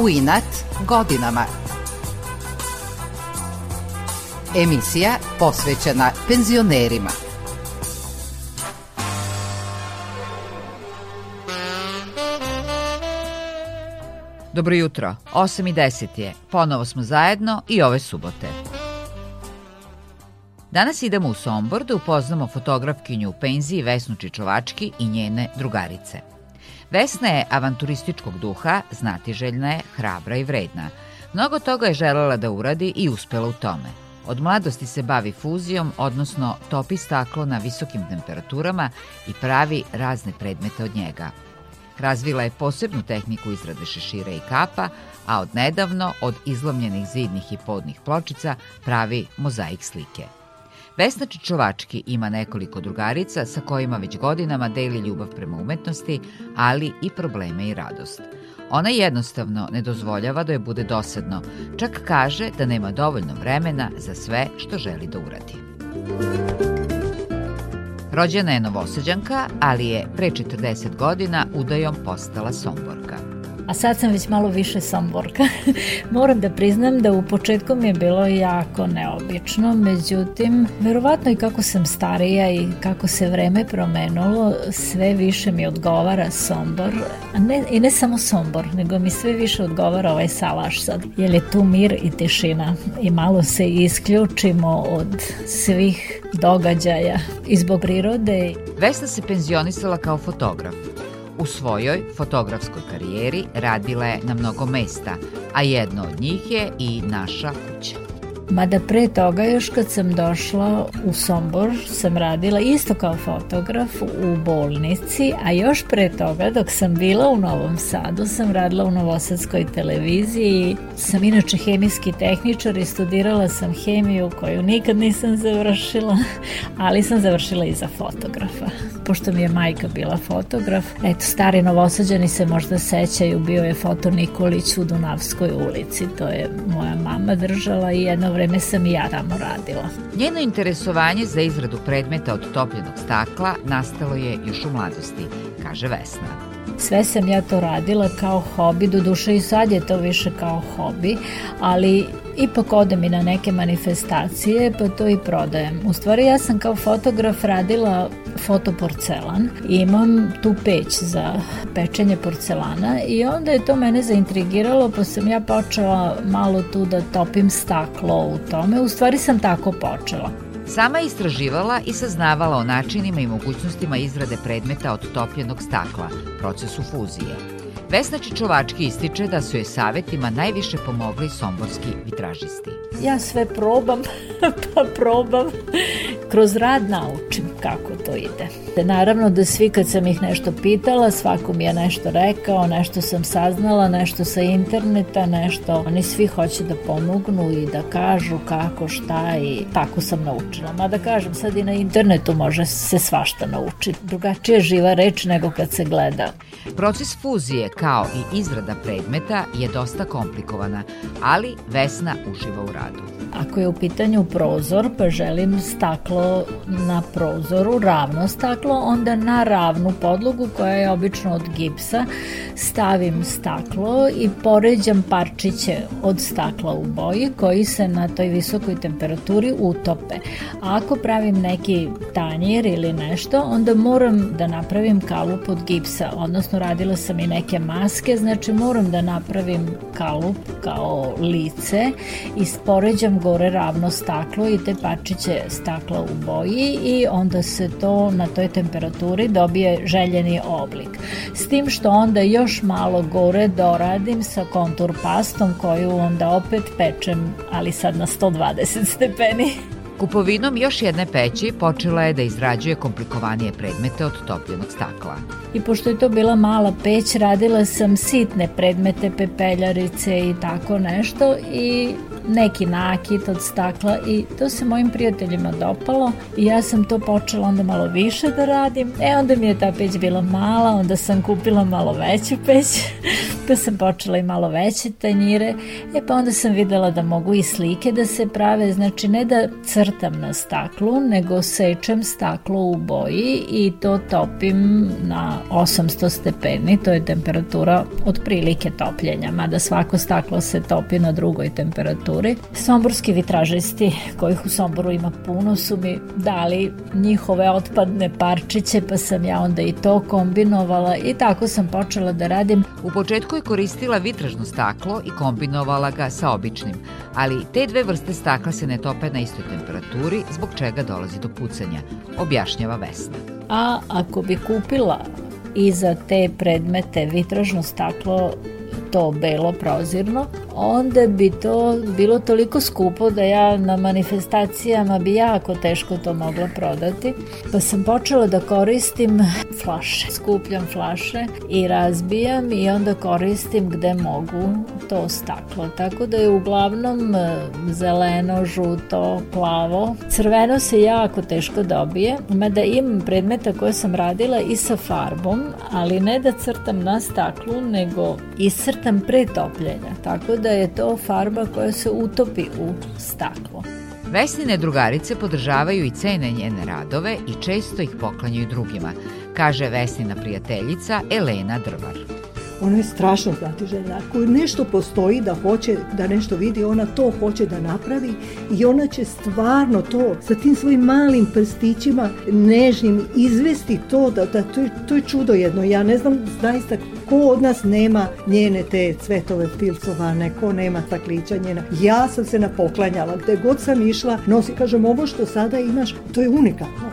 U inat godinama. Emisija posvećena penzionerima. Dobro jutro, 8 i 10 je. Ponovo smo zajedno i ove subote. Danas idemo u Sombor da upoznamo fotografkinju u penziji Vesnu Čičovački i njene drugarice. Vesna je avanturističkog duha, znatiželjna je, hrabra i vredna. Mnogo toga je želela da uradi i uspela u tome. Od mladosti se bavi fuzijom, odnosno topi staklo na visokim temperaturama i pravi razne predmete od njega. Razvila je posebnu tehniku izrade šešira i kapa, a od nedavno od izlomljenih zidnih i podnih pločica pravi mozaik slike. Vesna Čičovački ima nekoliko drugarica sa kojima već godinama deli ljubav prema umetnosti, ali i probleme i radost. Ona jednostavno ne dozvoljava da joj bude dosadno, čak kaže da nema dovoljno vremena za sve što želi da uradi. Rođena je novosađanka, ali je pre 40 godina udajom postala somborka a sad sam već malo više somborka. Moram da priznam da u početku mi je bilo jako neobično, međutim, verovatno i kako sam starija i kako se vreme promenulo, sve više mi odgovara Sombor, a ne, i ne samo Sombor, nego mi sve više odgovara ovaj salaš sad, jer je tu mir i tišina i malo se isključimo od svih događaja i zbog prirode. Vesna se penzionisala kao fotograf. U svojoj fotografskoj karijeri radila je na mnogo mesta, a jedno od njih je i naša kuća. Mada pre toga još kad sam došla u Sombor sam radila isto kao fotograf u bolnici, a još pre toga dok sam bila u Novom Sadu sam radila u Novosadskoj televiziji. Sam inače hemijski tehničar i studirala sam hemiju koju nikad nisam završila, ali sam završila i za fotografa. Pošto mi je majka bila fotograf, eto stari novosađani se možda sećaju, bio je foto Nikolić u Dunavskoj ulici, to je moja mama držala i jedno vreme sam i ja tamo radila. Njeno interesovanje za izradu predmeta od topljenog stakla nastalo je još u mladosti, kaže Vesna. Sve sam ja to radila kao hobi, do duše i sad je to više kao hobi, ali ipak odem i na neke manifestacije pa to i prodajem. U stvari ja sam kao fotograf radila fotoporcelan i imam tu peć za pečenje porcelana i onda je to mene zaintrigiralo pa sam ja počela malo tu da topim staklo u tome. U stvari sam tako počela. Sama je istraživala i saznavala o načinima i mogućnostima izrade predmeta od topljenog stakla, procesu fuzije. Vesna Čičovački ističe da su je savetima najviše pomogli somborski vitražisti. Ja sve probam, pa probam. Kroz rad naučim kako to ide. Naravno da svi kad sam ih nešto pitala, svako mi je nešto rekao, nešto sam saznala, nešto sa interneta, nešto. Oni svi hoće da pomognu i da kažu kako, šta i tako sam naučila. Mada kažem, sad i na internetu može se svašta naučiti. Drugačije živa reč nego kad se gleda. Proces fuzije kao i izrada predmeta je dosta komplikovana, ali Vesna uživa u radu. Ako je u pitanju prozor, pa želim staklo na prozoru, ravno staklo, onda na ravnu podlogu koja je obično od gipsa stavim staklo i poređam parčiće od stakla u boji koji se na toj visokoj temperaturi utope. A ako pravim neki tanjir ili nešto, onda moram da napravim kalup od gipsa, odnosno radila sam i neke maske, znači moram da napravim kalup kao lice i spoređam gore ravno staklo i te parčiće stakla u boji i onda se to na toj temperaturi dobije željeni oblik. S tim što onda još malo gore doradim sa kontur pastom koju onda opet pečem, ali sad na 120 stepeni. Kupovinom još jedne peći počela je da izrađuje komplikovanije predmete od topljenog stakla. I pošto je to bila mala peć, radila sam sitne predmete, pepeljarice i tako nešto i neki nakit od stakla i to se mojim prijateljima dopalo i ja sam to počela onda malo više da radim. E onda mi je ta peć bila mala, onda sam kupila malo veću peć, pa sam počela i malo veće tanjire, e pa onda sam videla da mogu i slike da se prave, znači ne da crtam na staklu, nego sečem staklo u boji i to topim na 800 stepeni, to je temperatura otprilike topljenja, mada svako staklo se topi na drugoj temperaturi. Somborski vitražisti, kojih u Somboru ima puno, su mi dali njihove otpadne parčiće, pa sam ja onda i to kombinovala i tako sam počela da radim. U početku je koristila vitražno staklo i kombinovala ga sa običnim, ali te dve vrste stakla se ne tope na istoj temperaturi, zbog čega dolazi do pucanja, objašnjava Vesna. A ako bi kupila i za te predmete vitražno staklo to belo prozirno, onda bi to bilo toliko skupo da ja na manifestacijama bi jako teško to mogla prodati. Pa sam počela da koristim flaše. Skupljam flaše i razbijam i onda koristim gde mogu to staklo. Tako da je uglavnom e, zeleno, žuto, plavo. Crveno se jako teško dobije, mada imam predmeta koje sam radila i sa farbom, ali ne da crtam na staklu, nego iscrtam pre topljenja. Tako da je to farba koja se utopi u staklo. Vesnine drugarice podržavaju i cene njene radove i često ih poklanjaju drugima, kaže Vesnina prijateljica Elena Drvar ona je strašno znatiželjna. Ako nešto postoji da hoće da nešto vidi, ona to hoće da napravi i ona će stvarno to sa tim svojim malim prstićima nežnim izvesti to da, da to, je, to je čudo jedno. Ja ne znam zaista ko od nas nema njene te cvetove filcovane, ko nema taklića njena. Ja sam se napoklanjala, gde god sam išla, nosi, kažem, ovo što sada imaš, to je unikalno.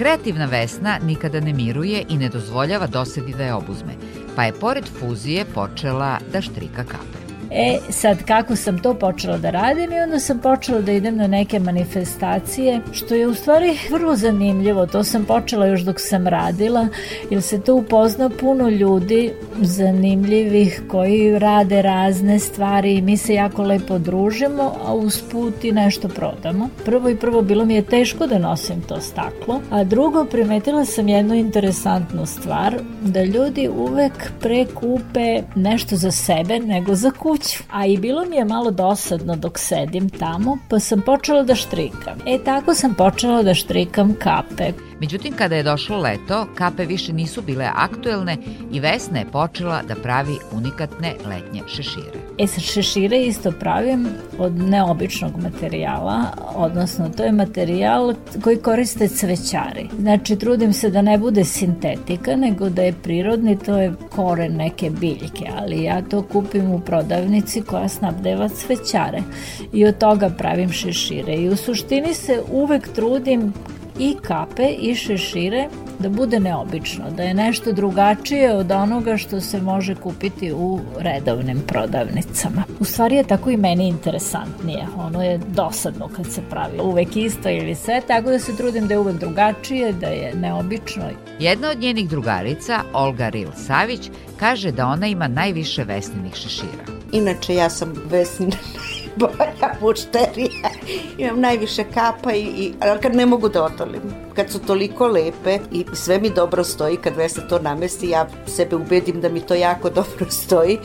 Kreativna Vesna nikada ne miruje i ne dozvoljava dosedi da je obuzme, pa je pored fuzije počela da štrika kape. E, sad kako sam to počela da radim i onda sam počela da idem na neke manifestacije, što je u stvari vrlo zanimljivo. To sam počela još dok sam radila, jer se tu upozna puno ljudi zanimljivih koji rade razne stvari i mi se jako lepo družimo, a usput i nešto prodamo. Prvo i prvo bilo mi je teško da nosim to staklo, a drugo primetila sam jednu interesantnu stvar, da ljudi uvek prekupe nešto za sebe nego za kuću kuću. A i bilo mi je malo dosadno dok sedim tamo, pa sam počela da štrikam. E tako sam počela da štrikam kape. Međutim, kada je došlo leto, kape više nisu bile aktuelne i Vesna je počela da pravi unikatne letnje šešire. E šešire isto pravim od neobičnog materijala, odnosno to je materijal koji koriste cvećari. Znači, trudim se da ne bude sintetika, nego da je prirodni, to je koren neke biljke, ali ja to kupim u prodavnici koja snabdeva cvećare i od toga pravim šešire. I u suštini se uvek trudim i kape i šešire da bude neobično, da je nešto drugačije od onoga što se može kupiti u redovnim prodavnicama. U stvari je tako i meni interesantnije, ono je dosadno kad se pravi uvek isto ili sve, tako da se trudim da je uvek drugačije, da je neobično. Jedna od njenih drugarica, Olga Ril Savić, kaže da ona ima najviše vesninih šešira. Inače ja sam vesnina boja mušterija. Imam najviše kapa i, i ali kad ne mogu da otolim. Kad su toliko lepe i sve mi dobro stoji, kad Vesna to namesti, ja sebe ubedim da mi to jako dobro stoji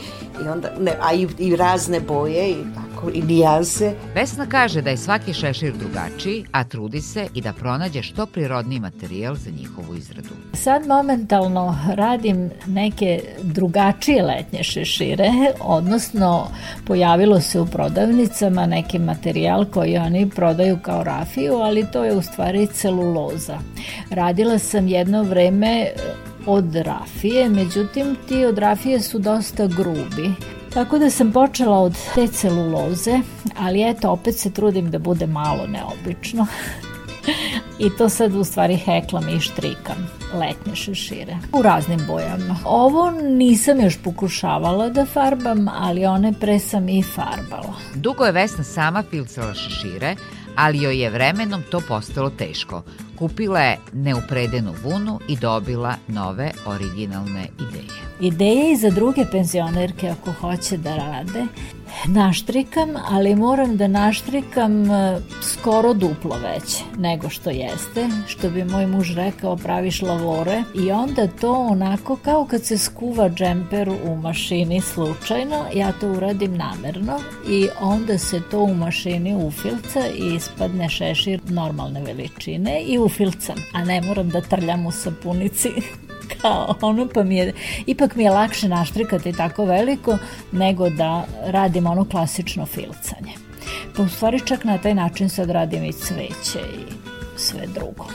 i onda, ne, a i, i razne boje i tako, i nijanse. Vesna kaže da je svaki šešir drugačiji, a trudi se i da pronađe što prirodniji materijal za njihovu izradu. Sad momentalno radim neke drugačije letnje šešire, odnosno pojavilo se u prodavnicama neki materijal koji oni prodaju kao rafiju, ali to je u stvari celuloza. Radila sam jedno vreme od rafije, međutim ti od rafije su dosta grubi. Tako da sam počela od te celuloze, ali eto opet se trudim da bude malo neobično. I to sad u stvari heklam i štrikam letnje šešire u raznim bojama. Ovo nisam još pokušavala da farbam, ali one pre sam i farbala. Dugo je Vesna sama filcala šešire, ali joj je vremenom to postalo teško. Kupila je neupredenu vunu i dobila nove originalne ideje. Ideje i za druge penzionerke ako hoće da rade Naštrikam, ali moram da naštrikam e, skoro duplo veće nego što jeste, što bi moj muž rekao praviš lavore i onda to onako kao kad se skuva džemper u mašini slučajno, ja to uradim namerno i onda se to u mašini ufilca i ispadne šešir normalne veličine i ufilcam, a ne moram da trljam u sapunici kao ono pa mi je, ipak mi je lakše naštrikati tako veliko nego da radim ono klasično filcanje. Pa u stvari čak na taj način sad radim i cveće i sve drugo.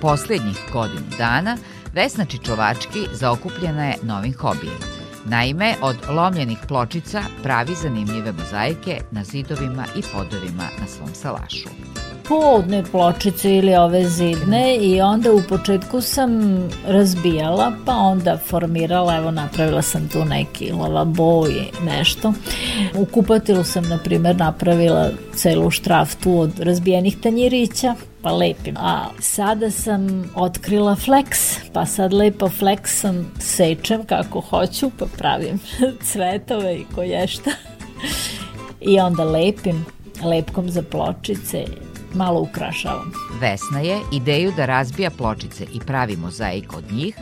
Poslednjih godinu dana Vesna Čičovački zaokupljena je novim hobijem. Naime, od lomljenih pločica pravi zanimljive mozaike na zidovima i podovima na svom salašu podne pločice ili ove zidne i onda u početku sam razbijala pa onda formirala, evo napravila sam tu neki lavabo i nešto. U kupatilu sam na primer napravila celu štraftu od razbijenih tanjirića pa lepim. A sada sam otkrila flex, pa sad lepo flexom sečem kako hoću, pa pravim cvetove i koješta. I onda lepim lepkom za pločice malo ukrašavam. Vesna je ideju da razbija pločice i pravi mozaik od njih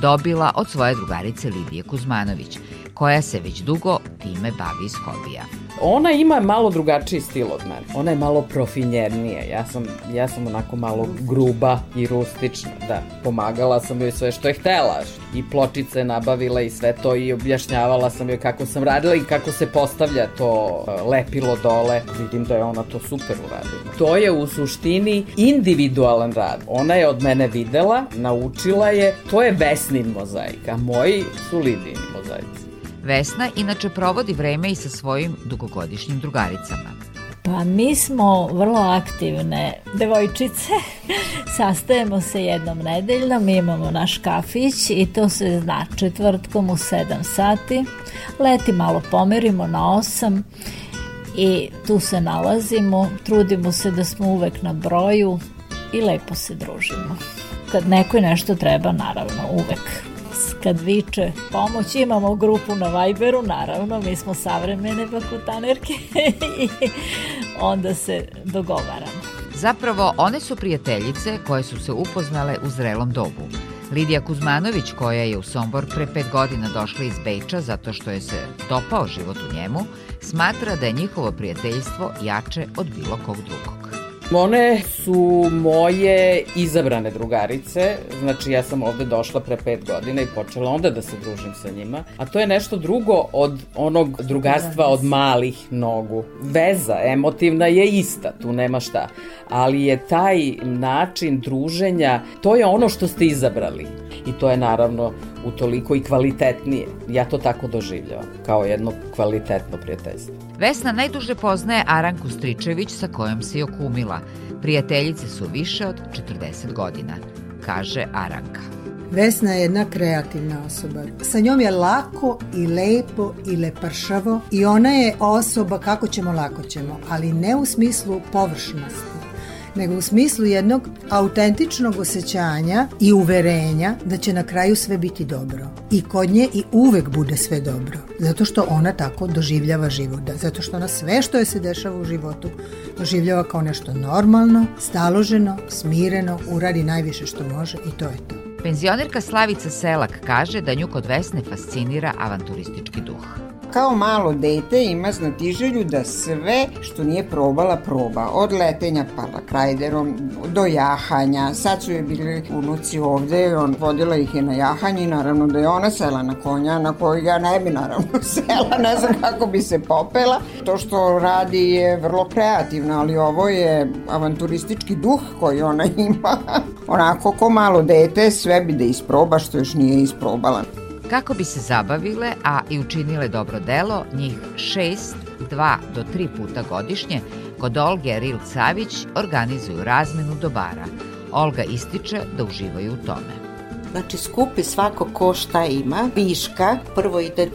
dobila od svoje drugarice Lidije Kuzmanović, koja se već dugo time bavi iz hobija. Ona ima malo drugačiji stil od mene. Ona je malo profinjernija. Ja sam, ja sam onako malo gruba i rustična. Da, pomagala sam joj sve što je htela. I pločice nabavila i sve to i objašnjavala sam joj kako sam radila i kako se postavlja to e, lepilo dole. Vidim da je ona to super uradila. To je u suštini individualan rad. Ona je od mene videla, naučila je. To je Vesnin mozaik, a moji su Lidini mozaici. Vesna inače provodi vreme i sa svojim dugogodišnjim drugaricama. Pa mi smo vrlo aktivne devojčice, sastajemo se jednom nedeljno, mi imamo naš kafić i to se zna četvrtkom u 7 sati, leti malo pomerimo na 8 i tu se nalazimo, trudimo se da smo uvek na broju i lepo se družimo. Kad neko nešto treba, naravno, uvek kad viče pomoć, imamo grupu na Viberu, naravno, mi smo savremene bakutanerke i onda se dogovaramo. Zapravo, one su prijateljice koje su se upoznale u zrelom dobu. Lidija Kuzmanović, koja je u Sombor pre pet godina došla iz Bejča zato što je se dopao život u njemu, smatra da je njihovo prijateljstvo jače od bilo kog drugog. One su moje izabrane drugarice, znači ja sam ovde došla pre pet godina i počela onda da se družim sa njima, a to je nešto drugo od onog drugarstva od malih nogu. Veza emotivna je ista, tu nema šta, ali je taj način druženja, to je ono što ste izabrali i to je naravno utoliko i kvalitetnije. Ja to tako doživljavam, kao jedno kvalitetno prijateljstvo. Vesna najduže poznaje Aranku Stričević sa kojom se i okumila. Prijateljice su više od 40 godina, kaže Aranka. Vesna je jedna kreativna osoba. Sa njom je lako i lepo i lepršavo i ona je osoba kako ćemo lako ćemo, ali ne u smislu površnosti nego u smislu jednog autentičnog osjećanja i uverenja da će na kraju sve biti dobro. I kod nje i uvek bude sve dobro. Zato što ona tako doživljava život. Da, zato što ona sve što je se dešava u životu doživljava kao nešto normalno, staloženo, smireno, uradi najviše što može i to je to. Penzionerka Slavica Selak kaže da nju kod Vesne fascinira avanturistički duh. Kao malo dete ima znatiželju da sve što nije probala proba. Od letenja parakrajderom do jahanja. Sad su je bili unuci ovde, on vodila ih je na jahanje naravno da je ona sela na konja na koji ja ne bi naravno sela, ne znam kako bi se popela. To što radi je vrlo kreativno, ali ovo je avanturistički duh koji ona ima. Onako ko malo dete sve bi da isproba što još nije isprobala. Kako bi se zabavile, a i učinile dobro delo, njih šest, dva do tri puta godišnje, kod Olge Ril Savić organizuju razmenu dobara. Olga ističe da uživaju u tome. Znači skupi svako ko šta ima, viška, prvo ide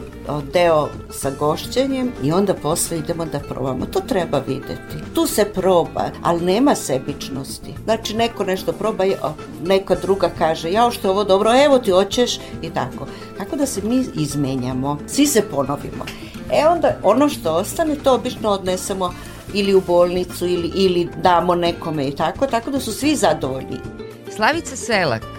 deo sa gošćenjem i onda posle idemo da probamo. To treba videti. Tu se proba, ali nema sebičnosti. Znači neko nešto proba, neka druga kaže ja što je ovo dobro, evo ti hoćeš i tako. Tako da se mi izmenjamo, svi se ponovimo. E onda ono što ostane to obično odnesemo ili u bolnicu ili, ili damo nekome i tako, tako da su svi zadovoljni. Slavica Selak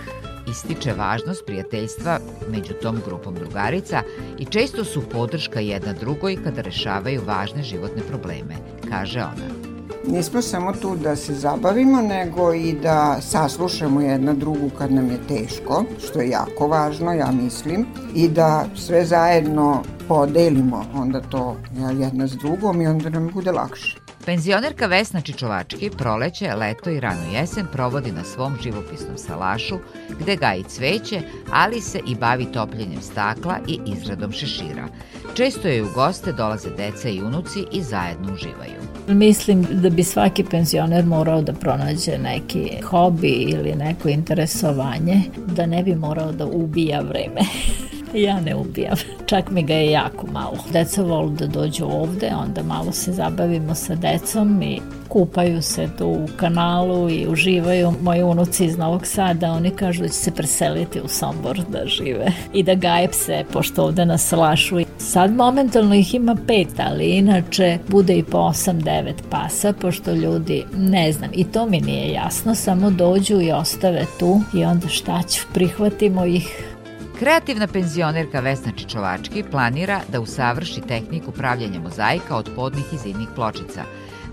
ističe važnost prijateljstva među tom grupom drugarica i često su podrška jedna drugoj kada rešavaju važne životne probleme, kaže ona. Nismo samo tu da se zabavimo, nego i da saslušamo jedna drugu kad nam je teško, što je jako važno, ja mislim, i da sve zajedno podelimo onda to jedna s drugom i onda nam bude lakše. Penzionerka Vesna Čičovački proleće, leto i ranu jesen provodi na svom živopisnom salašu, gde gaji cveće, ali se i bavi topljenjem stakla i izradom šešira. Često joj u goste dolaze deca i unuci i zajedno uživaju. Mislim da bi svaki penzioner morao da pronađe neki hobi ili neko interesovanje, da ne bi morao da ubija vreme. Ja ne ubijam, čak mi ga je jako malo. Deca volu da dođu ovde, onda malo se zabavimo sa decom i kupaju se tu u kanalu i uživaju. Moji unuci iz Novog Sada, oni kažu da će se preseliti u Sombor da žive i da gaje pse, pošto ovde na Salašu. Sad momentalno ih ima pet, ali inače bude i po 8-9 pasa, pošto ljudi, ne znam, i to mi nije jasno, samo dođu i ostave tu i onda šta ću, prihvatimo ih, Kreativna penzionerka Vesna Čičovački planira da usavrši tehniku pravljanja mozaika od podnih i zimnih pločica,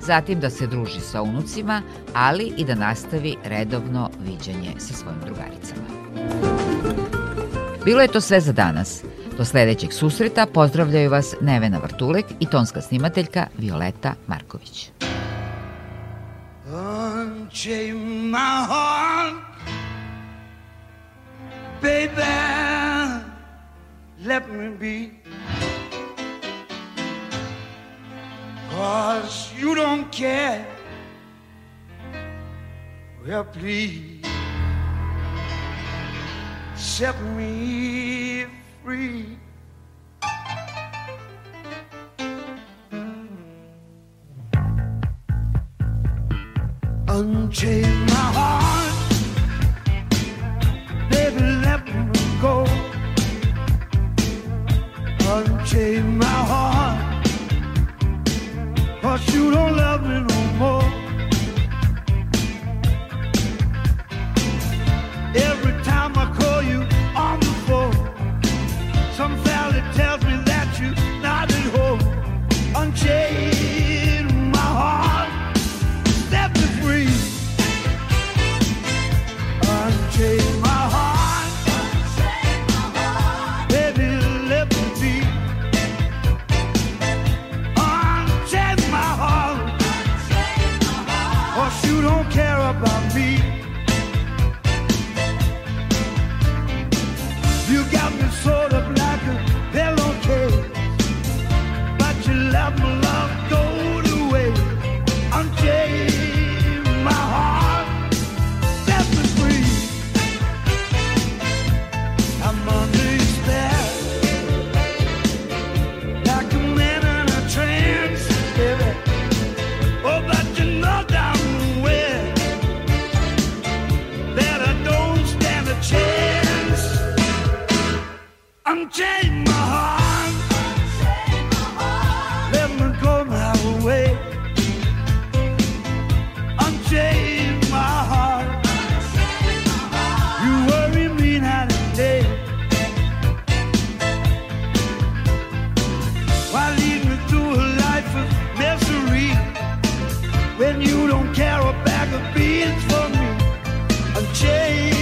zatim da se druži sa unucima, ali i da nastavi redovno viđanje sa svojim drugaricama. Bilo je to sve za danas. Do sledećeg susreta pozdravljaju vas Nevena Vrtulek i tonska snimateljka Violeta Marković. Unchain my heart baby, let me be. Cause you don't care. Well, please set me free. Unchain Then you don't care a bag of beans for me. I'm changed.